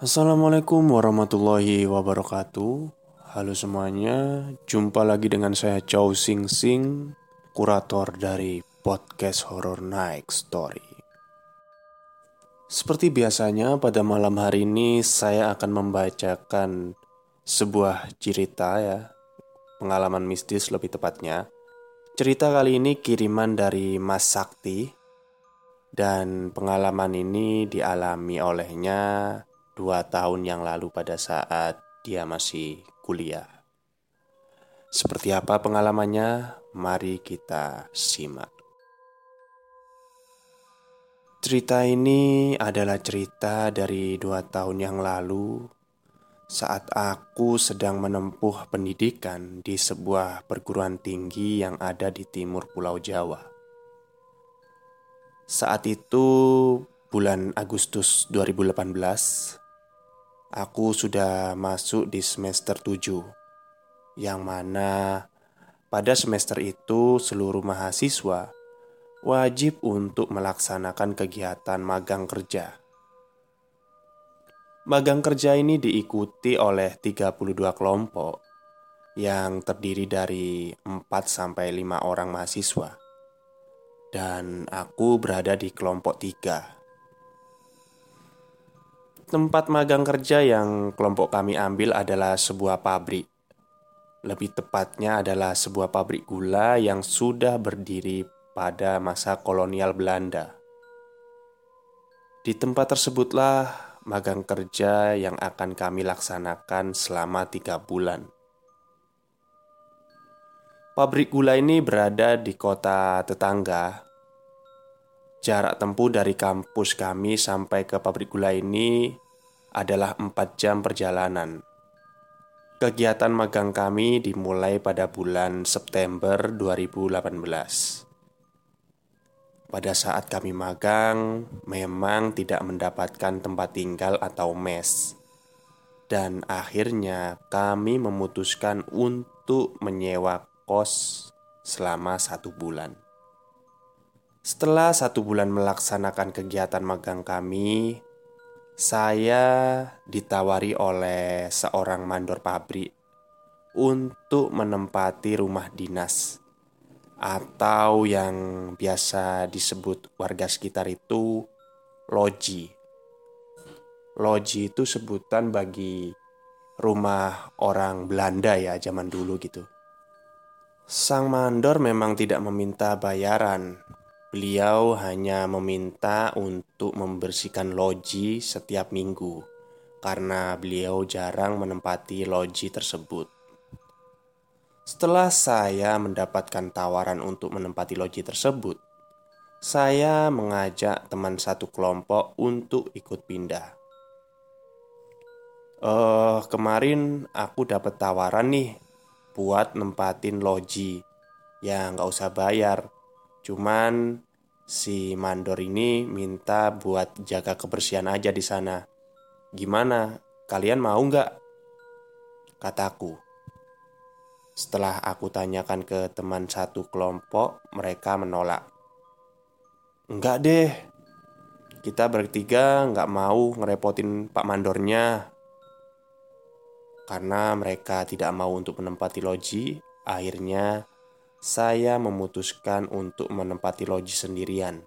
Assalamualaikum warahmatullahi wabarakatuh. Halo semuanya, jumpa lagi dengan saya Chow Sing Sing, kurator dari podcast Horror Night Story. Seperti biasanya, pada malam hari ini saya akan membacakan sebuah cerita ya, pengalaman mistis lebih tepatnya. Cerita kali ini kiriman dari Mas Sakti dan pengalaman ini dialami olehnya dua tahun yang lalu pada saat dia masih kuliah. Seperti apa pengalamannya? Mari kita simak. Cerita ini adalah cerita dari dua tahun yang lalu saat aku sedang menempuh pendidikan di sebuah perguruan tinggi yang ada di timur Pulau Jawa. Saat itu bulan Agustus 2018 aku sudah masuk di semester 7 Yang mana pada semester itu seluruh mahasiswa wajib untuk melaksanakan kegiatan magang kerja Magang kerja ini diikuti oleh 32 kelompok yang terdiri dari 4 sampai 5 orang mahasiswa. Dan aku berada di kelompok 3. Tempat magang kerja yang kelompok kami ambil adalah sebuah pabrik. Lebih tepatnya adalah sebuah pabrik gula yang sudah berdiri pada masa kolonial Belanda. Di tempat tersebutlah magang kerja yang akan kami laksanakan selama tiga bulan. Pabrik gula ini berada di kota tetangga Jarak tempuh dari kampus kami sampai ke pabrik gula ini adalah 4 jam perjalanan. Kegiatan magang kami dimulai pada bulan September 2018. Pada saat kami magang, memang tidak mendapatkan tempat tinggal atau mes, dan akhirnya kami memutuskan untuk menyewa kos selama satu bulan. Setelah satu bulan melaksanakan kegiatan magang kami, saya ditawari oleh seorang mandor pabrik untuk menempati rumah dinas atau yang biasa disebut warga sekitar itu loji. Loji itu sebutan bagi rumah orang Belanda ya zaman dulu gitu. Sang mandor memang tidak meminta bayaran Beliau hanya meminta untuk membersihkan loji setiap minggu karena beliau jarang menempati loji tersebut. Setelah saya mendapatkan tawaran untuk menempati loji tersebut, saya mengajak teman satu kelompok untuk ikut pindah. Uh, kemarin aku dapat tawaran nih buat nempatin loji. Ya nggak usah bayar, Cuman si mandor ini minta buat jaga kebersihan aja di sana. Gimana? Kalian mau nggak? Kataku. Setelah aku tanyakan ke teman satu kelompok, mereka menolak. Enggak deh, kita bertiga nggak mau ngerepotin Pak Mandornya. Karena mereka tidak mau untuk menempati loji, akhirnya saya memutuskan untuk menempati loji sendirian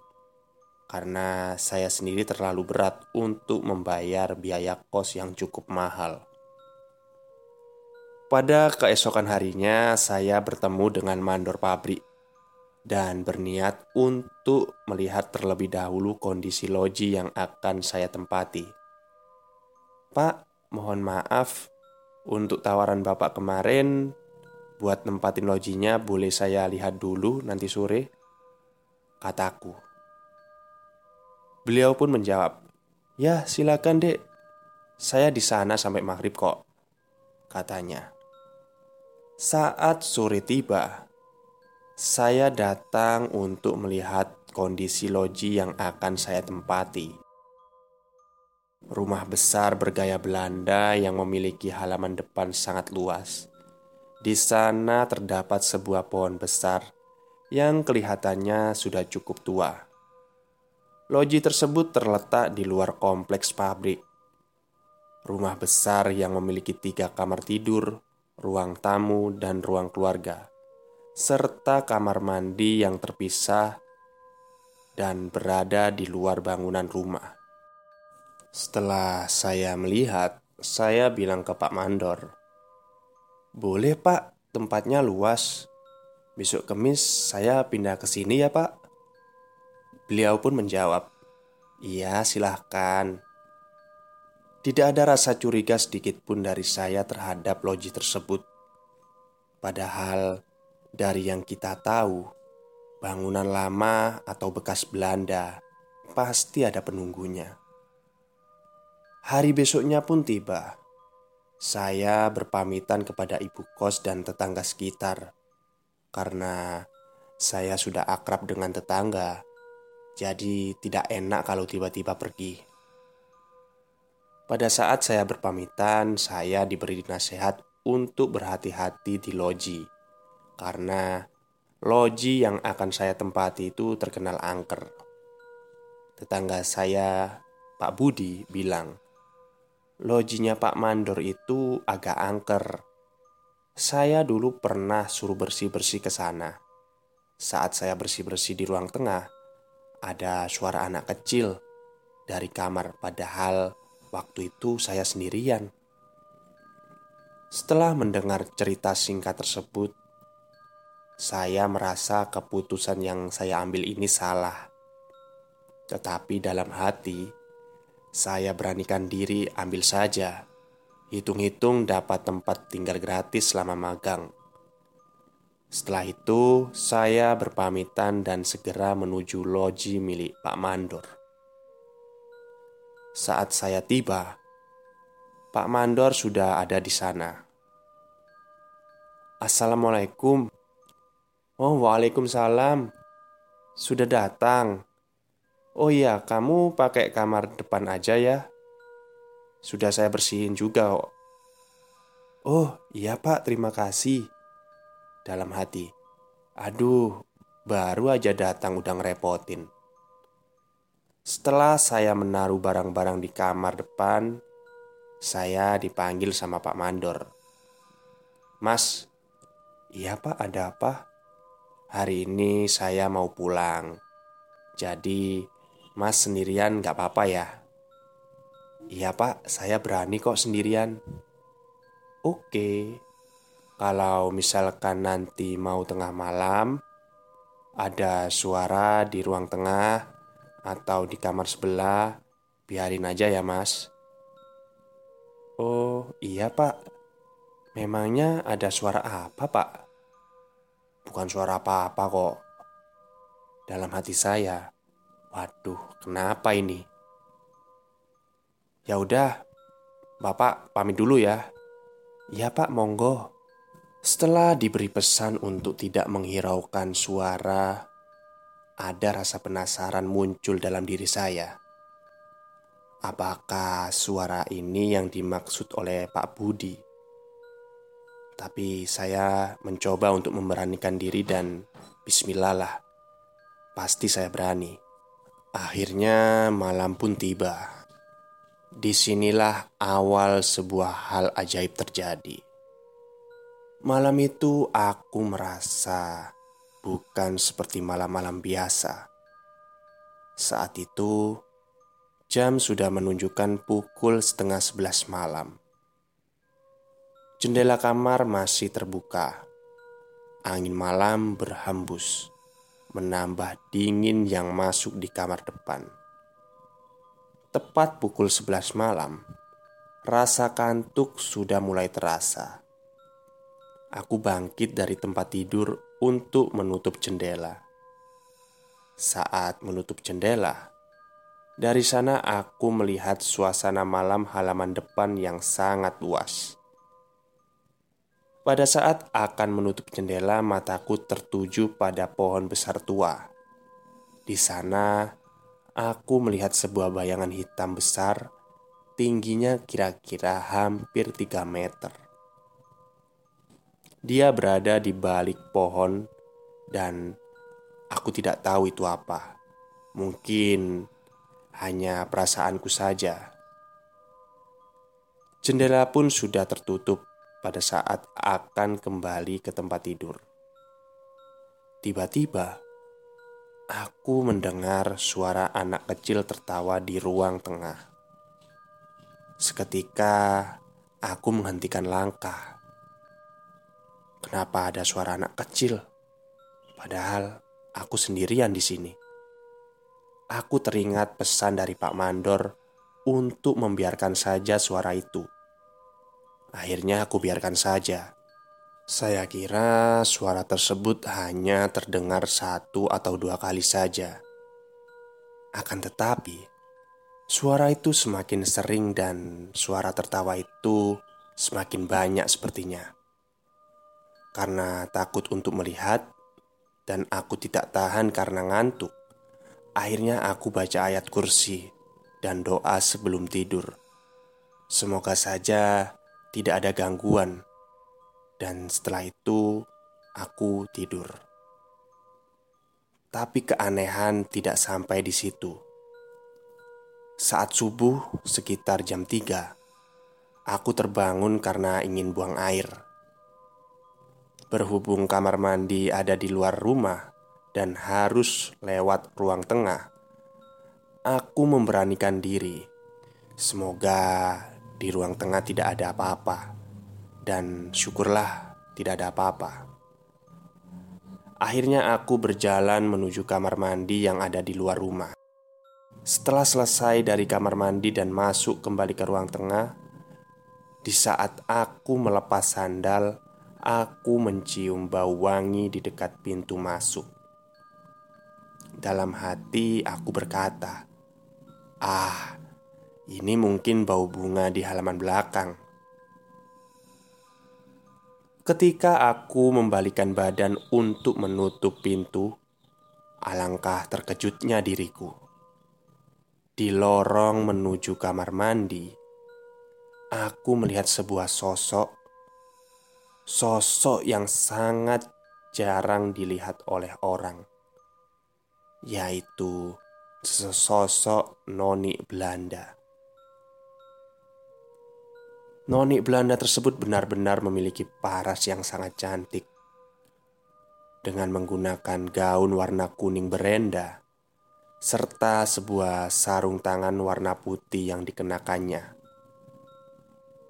karena saya sendiri terlalu berat untuk membayar biaya kos yang cukup mahal. Pada keesokan harinya, saya bertemu dengan mandor pabrik dan berniat untuk melihat terlebih dahulu kondisi loji yang akan saya tempati. Pak, mohon maaf untuk tawaran Bapak kemarin Buat nempatin lojinya boleh saya lihat dulu nanti sore? Kataku. Beliau pun menjawab Ya silakan dek. Saya di sana sampai maghrib kok Katanya. Saat sore tiba Saya datang untuk melihat kondisi loji yang akan saya tempati. Rumah besar bergaya Belanda yang memiliki halaman depan sangat luas di sana terdapat sebuah pohon besar yang kelihatannya sudah cukup tua. Loji tersebut terletak di luar kompleks pabrik. Rumah besar yang memiliki tiga kamar tidur, ruang tamu, dan ruang keluarga, serta kamar mandi yang terpisah dan berada di luar bangunan rumah. Setelah saya melihat, saya bilang ke Pak Mandor, "Boleh, Pak, tempatnya luas. Besok Kemis saya pindah ke sini ya, Pak." Beliau pun menjawab, "Iya, silahkan." Tidak ada rasa curiga sedikit pun dari saya terhadap loji tersebut. Padahal dari yang kita tahu, bangunan lama atau bekas Belanda pasti ada penunggunya. Hari besoknya pun tiba. Saya berpamitan kepada ibu kos dan tetangga sekitar karena saya sudah akrab dengan tetangga, jadi tidak enak kalau tiba-tiba pergi. Pada saat saya berpamitan, saya diberi nasihat untuk berhati-hati di loji karena loji yang akan saya tempati itu terkenal angker. Tetangga saya, Pak Budi, bilang, "Lojinya Pak Mandor itu agak angker." Saya dulu pernah suruh bersih-bersih ke sana. Saat saya bersih-bersih di ruang tengah, ada suara anak kecil dari kamar, padahal Waktu itu saya sendirian. Setelah mendengar cerita singkat tersebut, saya merasa keputusan yang saya ambil ini salah. Tetapi dalam hati, saya beranikan diri ambil saja. Hitung-hitung dapat tempat tinggal gratis selama magang. Setelah itu, saya berpamitan dan segera menuju loji milik Pak Mandor. Saat saya tiba, Pak Mandor sudah ada di sana. Assalamualaikum. Oh, waalaikumsalam. Sudah datang. Oh iya, kamu pakai kamar depan aja ya. Sudah saya bersihin juga kok. Oh, iya Pak, terima kasih. Dalam hati. Aduh, baru aja datang udah ngerepotin. Setelah saya menaruh barang-barang di kamar depan, saya dipanggil sama Pak Mandor. Mas, iya Pak, ada apa? Hari ini saya mau pulang. Jadi, Mas sendirian gak apa-apa ya? Iya Pak, saya berani kok sendirian. Oke, kalau misalkan nanti mau tengah malam, ada suara di ruang tengah atau di kamar sebelah, biarin aja ya, Mas. Oh, iya, Pak. Memangnya ada suara apa, Pak? Bukan suara apa-apa kok. Dalam hati saya, waduh, kenapa ini? Ya udah, Bapak pamit dulu ya. Iya, Pak, monggo. Setelah diberi pesan untuk tidak menghiraukan suara ada rasa penasaran muncul dalam diri saya. Apakah suara ini yang dimaksud oleh Pak Budi? Tapi saya mencoba untuk memberanikan diri dan bismillah lah. Pasti saya berani. Akhirnya malam pun tiba. Di sinilah awal sebuah hal ajaib terjadi. Malam itu aku merasa bukan seperti malam-malam biasa. Saat itu, jam sudah menunjukkan pukul setengah sebelas malam. Jendela kamar masih terbuka. Angin malam berhembus, menambah dingin yang masuk di kamar depan. Tepat pukul sebelas malam, rasa kantuk sudah mulai terasa. Aku bangkit dari tempat tidur untuk menutup jendela. Saat menutup jendela, dari sana aku melihat suasana malam halaman depan yang sangat luas. Pada saat akan menutup jendela, mataku tertuju pada pohon besar tua. Di sana, aku melihat sebuah bayangan hitam besar, tingginya kira-kira hampir 3 meter. Dia berada di balik pohon, dan aku tidak tahu itu apa. Mungkin hanya perasaanku saja. Jendela pun sudah tertutup pada saat akan kembali ke tempat tidur. Tiba-tiba, aku mendengar suara anak kecil tertawa di ruang tengah. Seketika, aku menghentikan langkah. Kenapa ada suara anak kecil? Padahal aku sendirian di sini. Aku teringat pesan dari Pak Mandor untuk membiarkan saja suara itu. Akhirnya aku biarkan saja. Saya kira suara tersebut hanya terdengar satu atau dua kali saja. Akan tetapi, suara itu semakin sering dan suara tertawa itu semakin banyak sepertinya. Karena takut untuk melihat dan aku tidak tahan karena ngantuk, akhirnya aku baca ayat kursi dan doa sebelum tidur. Semoga saja tidak ada gangguan, dan setelah itu aku tidur. Tapi keanehan tidak sampai di situ. Saat subuh sekitar jam 3, aku terbangun karena ingin buang air. Berhubung kamar mandi ada di luar rumah dan harus lewat ruang tengah, aku memberanikan diri. Semoga di ruang tengah tidak ada apa-apa, dan syukurlah tidak ada apa-apa. Akhirnya, aku berjalan menuju kamar mandi yang ada di luar rumah. Setelah selesai dari kamar mandi dan masuk kembali ke ruang tengah, di saat aku melepas sandal, aku mencium bau wangi di dekat pintu masuk. Dalam hati, aku berkata, "Ah, ini mungkin bau bunga di halaman belakang. Ketika aku membalikan badan untuk menutup pintu, alangkah terkejutnya diriku. Di lorong menuju kamar mandi, aku melihat sebuah sosok, sosok yang sangat jarang dilihat oleh orang, yaitu sesosok noni Belanda. Noni Belanda tersebut benar-benar memiliki paras yang sangat cantik. Dengan menggunakan gaun warna kuning berenda serta sebuah sarung tangan warna putih yang dikenakannya.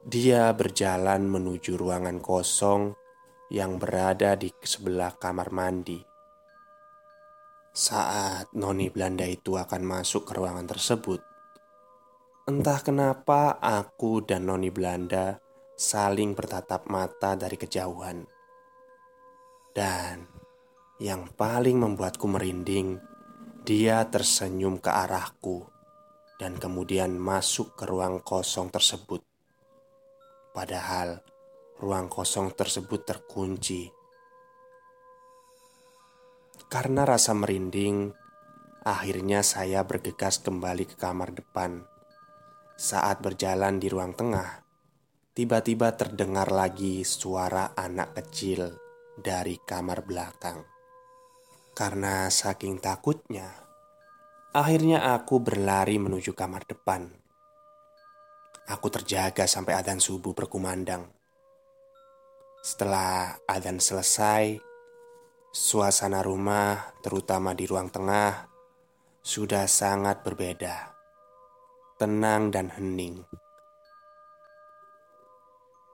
Dia berjalan menuju ruangan kosong yang berada di sebelah kamar mandi. Saat Noni Belanda itu akan masuk ke ruangan tersebut, Entah kenapa aku dan Noni Belanda saling bertatap mata dari kejauhan. Dan yang paling membuatku merinding, dia tersenyum ke arahku dan kemudian masuk ke ruang kosong tersebut. Padahal ruang kosong tersebut terkunci. Karena rasa merinding, akhirnya saya bergegas kembali ke kamar depan saat berjalan di ruang tengah, tiba-tiba terdengar lagi suara anak kecil dari kamar belakang. Karena saking takutnya, akhirnya aku berlari menuju kamar depan. Aku terjaga sampai adzan subuh berkumandang. Setelah adzan selesai, suasana rumah, terutama di ruang tengah, sudah sangat berbeda tenang dan hening.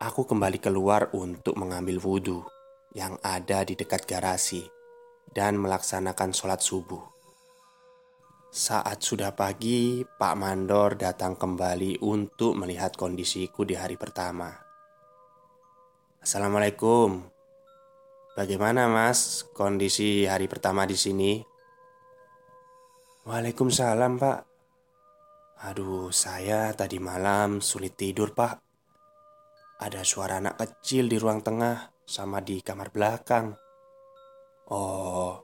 Aku kembali keluar untuk mengambil wudhu yang ada di dekat garasi dan melaksanakan sholat subuh. Saat sudah pagi, Pak Mandor datang kembali untuk melihat kondisiku di hari pertama. Assalamualaikum. Bagaimana, Mas, kondisi hari pertama di sini? Waalaikumsalam, Pak. Aduh, saya tadi malam sulit tidur, Pak. Ada suara anak kecil di ruang tengah sama di kamar belakang. Oh,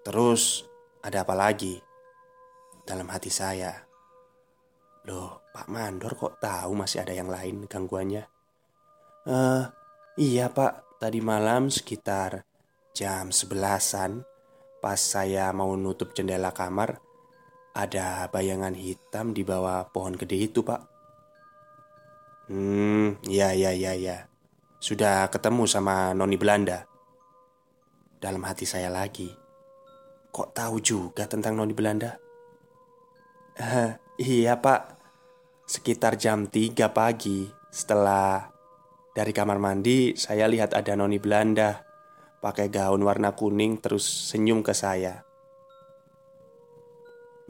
terus ada apa lagi? Dalam hati saya. Loh, Pak Mandor kok tahu masih ada yang lain gangguannya? Eh, uh, iya Pak, tadi malam sekitar jam sebelasan pas saya mau nutup jendela kamar, ada bayangan hitam di bawah pohon gede itu, Pak. Hmm, ya ya ya ya. Sudah ketemu sama Noni Belanda. Dalam hati saya lagi. Kok tahu juga tentang Noni Belanda? Uh, iya pak Sekitar jam 3 pagi Setelah dari kamar mandi Saya lihat ada Noni Belanda Pakai gaun warna kuning Terus senyum ke saya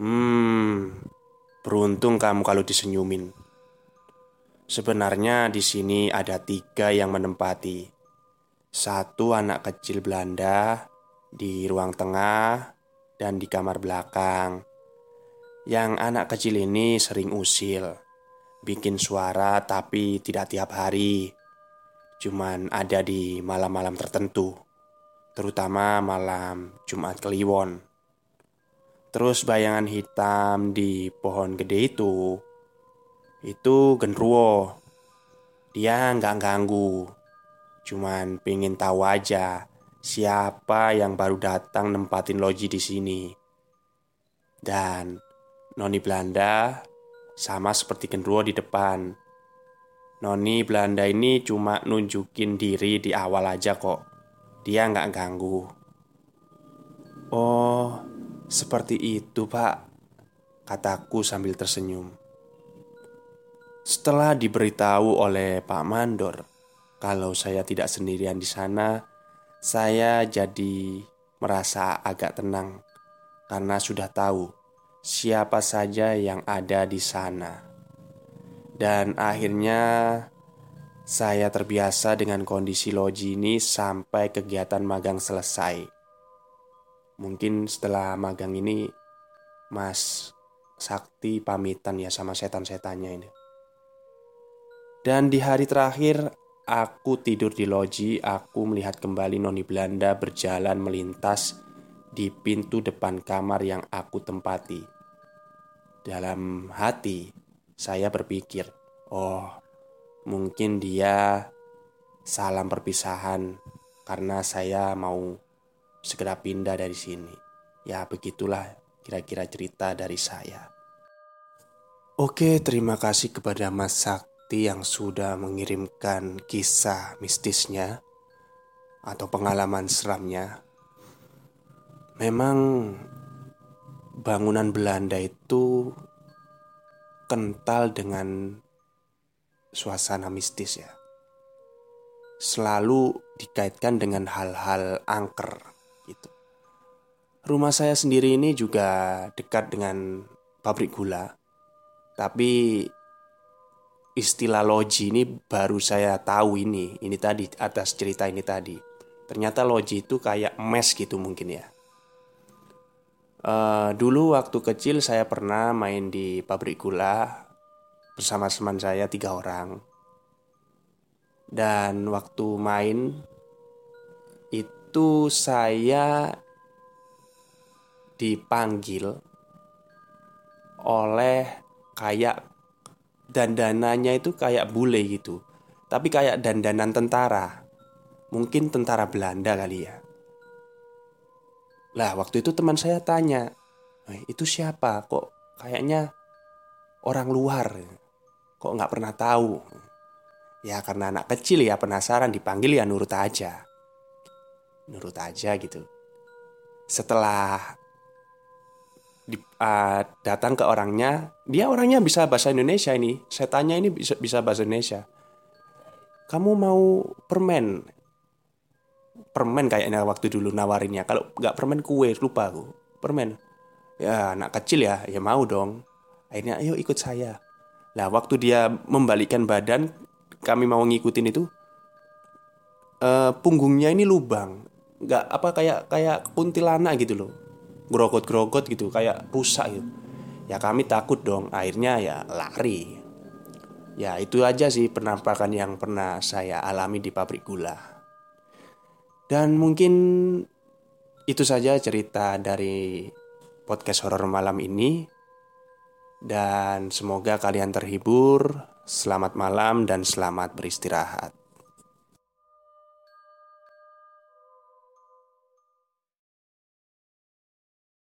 Hmm Beruntung kamu kalau disenyumin. Sebenarnya di sini ada tiga yang menempati. Satu anak kecil Belanda Di ruang tengah Dan di kamar belakang. Yang anak kecil ini sering usil, bikin suara tapi tidak tiap hari, cuman ada di malam-malam tertentu, terutama malam Jumat Kliwon. Terus bayangan hitam di pohon gede itu, itu genruwo. Dia nggak ganggu, cuman pingin tahu aja siapa yang baru datang nempatin loji di sini. Dan Noni Belanda sama seperti genruwo di depan. Noni Belanda ini cuma nunjukin diri di awal aja kok. Dia nggak ganggu. Oh, seperti itu pak, kataku sambil tersenyum. Setelah diberitahu oleh Pak Mandor kalau saya tidak sendirian di sana, saya jadi merasa agak tenang karena sudah tahu siapa saja yang ada di sana. Dan akhirnya saya terbiasa dengan kondisi loji ini sampai kegiatan magang selesai. Mungkin setelah magang ini Mas Sakti pamitan ya sama setan-setannya ini. Dan di hari terakhir aku tidur di loji, aku melihat kembali Noni Belanda berjalan melintas di pintu depan kamar yang aku tempati. Dalam hati, saya berpikir, "Oh, mungkin dia salam perpisahan karena saya mau segera pindah dari sini." Ya, begitulah kira-kira cerita dari saya. Oke, terima kasih kepada Mas Sakti yang sudah mengirimkan kisah mistisnya atau pengalaman seramnya Memang bangunan Belanda itu kental dengan suasana mistis ya. Selalu dikaitkan dengan hal-hal angker. Rumah saya sendiri ini juga dekat dengan pabrik gula. Tapi istilah loji ini baru saya tahu ini, ini tadi atas cerita ini tadi. Ternyata loji itu kayak mes gitu mungkin ya. Uh, dulu waktu kecil saya pernah main di pabrik gula bersama teman saya tiga orang. Dan waktu main itu saya dipanggil oleh kayak dandanannya itu kayak bule gitu. Tapi kayak dandanan tentara. Mungkin tentara Belanda kali ya. Lah waktu itu teman saya tanya Itu siapa? Kok kayaknya orang luar Kok nggak pernah tahu Ya karena anak kecil ya penasaran dipanggil ya nurut aja Nurut aja gitu Setelah di, uh, datang ke orangnya Dia orangnya bisa bahasa Indonesia ini Saya tanya ini bisa, bisa bahasa Indonesia Kamu mau permen? permen kayaknya waktu dulu nawarinnya. Kalau nggak permen kue, lupa aku. Permen. Ya anak kecil ya, ya mau dong. Akhirnya ayo ikut saya. Nah waktu dia membalikkan badan, kami mau ngikutin itu, uh, punggungnya ini lubang, nggak apa kayak kayak kuntilanak gitu loh, grogot-grogot gitu, kayak rusak gitu. Ya kami takut dong, akhirnya ya lari. Ya itu aja sih penampakan yang pernah saya alami di pabrik gula. Dan mungkin itu saja cerita dari podcast horor malam ini. Dan semoga kalian terhibur. Selamat malam dan selamat beristirahat.